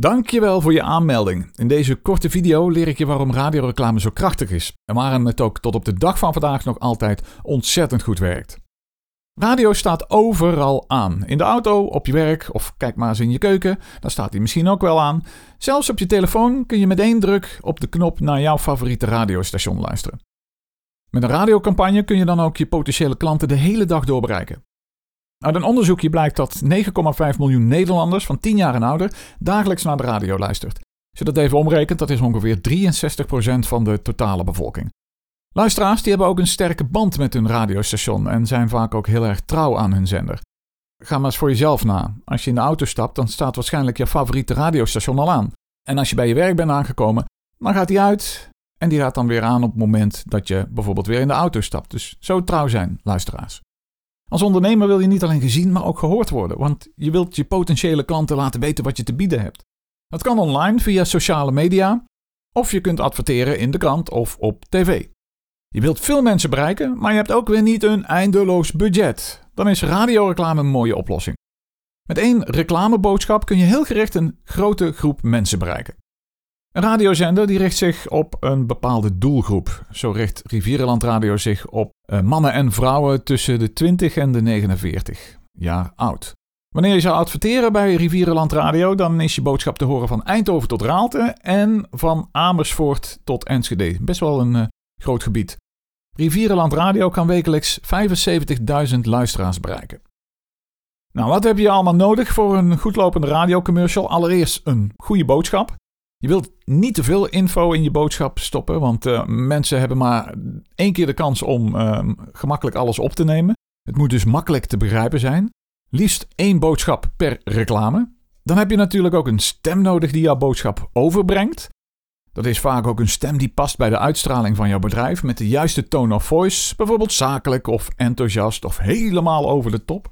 Dankjewel voor je aanmelding. In deze korte video leer ik je waarom radioreclame zo krachtig is en waarom het ook tot op de dag van vandaag nog altijd ontzettend goed werkt. Radio staat overal aan. In de auto, op je werk of kijk maar eens in je keuken, daar staat hij misschien ook wel aan. Zelfs op je telefoon kun je met één druk op de knop naar jouw favoriete radiostation luisteren. Met een radiocampagne kun je dan ook je potentiële klanten de hele dag door bereiken. Uit een onderzoekje blijkt dat 9,5 miljoen Nederlanders van 10 jaar en ouder dagelijks naar de radio luistert. Als je dat even omrekent, dat is ongeveer 63% van de totale bevolking. Luisteraars die hebben ook een sterke band met hun radiostation en zijn vaak ook heel erg trouw aan hun zender. Ga maar eens voor jezelf na. Als je in de auto stapt, dan staat waarschijnlijk je favoriete radiostation al aan. En als je bij je werk bent aangekomen, dan gaat die uit en die gaat dan weer aan op het moment dat je bijvoorbeeld weer in de auto stapt. Dus zo trouw zijn, luisteraars. Als ondernemer wil je niet alleen gezien, maar ook gehoord worden, want je wilt je potentiële klanten laten weten wat je te bieden hebt. Dat kan online via sociale media, of je kunt adverteren in de krant of op tv. Je wilt veel mensen bereiken, maar je hebt ook weer niet een eindeloos budget. Dan is radioreclame een mooie oplossing. Met één reclameboodschap kun je heel gericht een grote groep mensen bereiken. Een radiozender die richt zich op een bepaalde doelgroep. Zo richt Rivierenland Radio zich op eh, mannen en vrouwen tussen de 20 en de 49 jaar oud. Wanneer je zou adverteren bij Rivierenland Radio, dan is je boodschap te horen van Eindhoven tot Raalte en van Amersfoort tot Enschede. Best wel een uh, groot gebied. Rivierenland Radio kan wekelijks 75.000 luisteraars bereiken. Nou, wat heb je allemaal nodig voor een goedlopende radiocommercial? Allereerst een goede boodschap. Je wilt niet te veel info in je boodschap stoppen, want uh, mensen hebben maar één keer de kans om uh, gemakkelijk alles op te nemen. Het moet dus makkelijk te begrijpen zijn. Liefst één boodschap per reclame. Dan heb je natuurlijk ook een stem nodig die jouw boodschap overbrengt. Dat is vaak ook een stem die past bij de uitstraling van jouw bedrijf met de juiste tone of voice, bijvoorbeeld zakelijk of enthousiast of helemaal over de top.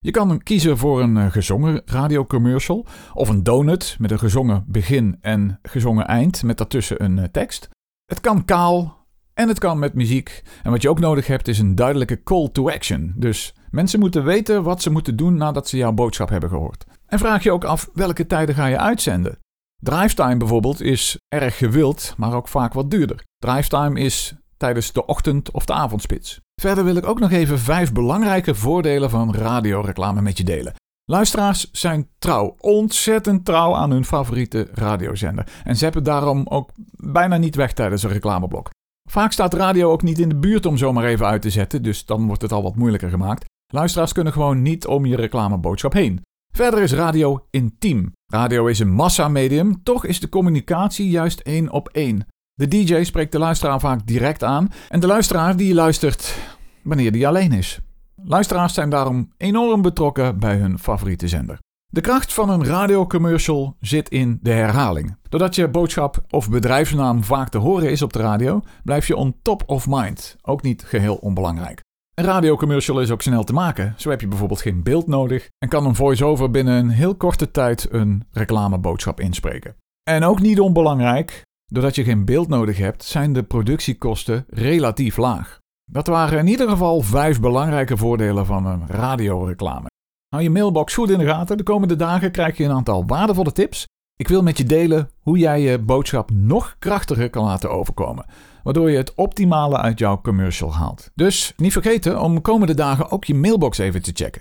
Je kan kiezen voor een eh, gezongen radiocommercial of een donut met een gezongen begin en gezongen eind met daartussen een eh, tekst. Het kan kaal en het kan met muziek. En wat je ook nodig hebt is een duidelijke call to action. Dus mensen moeten weten wat ze moeten doen nadat ze jouw boodschap hebben gehoord. En vraag je ook af welke tijden ga je uitzenden. Drivetime bijvoorbeeld is erg gewild, maar ook vaak wat duurder. Drivetime is tijdens de ochtend- of de avondspits. Verder wil ik ook nog even vijf belangrijke voordelen van radioreclame met je delen. Luisteraars zijn trouw, ontzettend trouw aan hun favoriete radiozender. En zeppen daarom ook bijna niet weg tijdens een reclameblok. Vaak staat radio ook niet in de buurt om zomaar even uit te zetten, dus dan wordt het al wat moeilijker gemaakt. Luisteraars kunnen gewoon niet om je reclameboodschap heen. Verder is radio intiem. Radio is een massamedium, toch is de communicatie juist één op één. De DJ spreekt de luisteraar vaak direct aan en de luisteraar die luistert wanneer die alleen is. Luisteraars zijn daarom enorm betrokken bij hun favoriete zender. De kracht van een radiocommercial zit in de herhaling. Doordat je boodschap of bedrijfsnaam vaak te horen is op de radio, blijf je on top of mind. Ook niet geheel onbelangrijk. Een radiocommercial is ook snel te maken. Zo heb je bijvoorbeeld geen beeld nodig en kan een voice-over binnen een heel korte tijd een reclameboodschap inspreken. En ook niet onbelangrijk, doordat je geen beeld nodig hebt, zijn de productiekosten relatief laag. Dat waren in ieder geval vijf belangrijke voordelen van een radioreclame. Hou je mailbox goed in de gaten. De komende dagen krijg je een aantal waardevolle tips. Ik wil met je delen hoe jij je boodschap nog krachtiger kan laten overkomen, waardoor je het optimale uit jouw commercial haalt. Dus niet vergeten om de komende dagen ook je mailbox even te checken.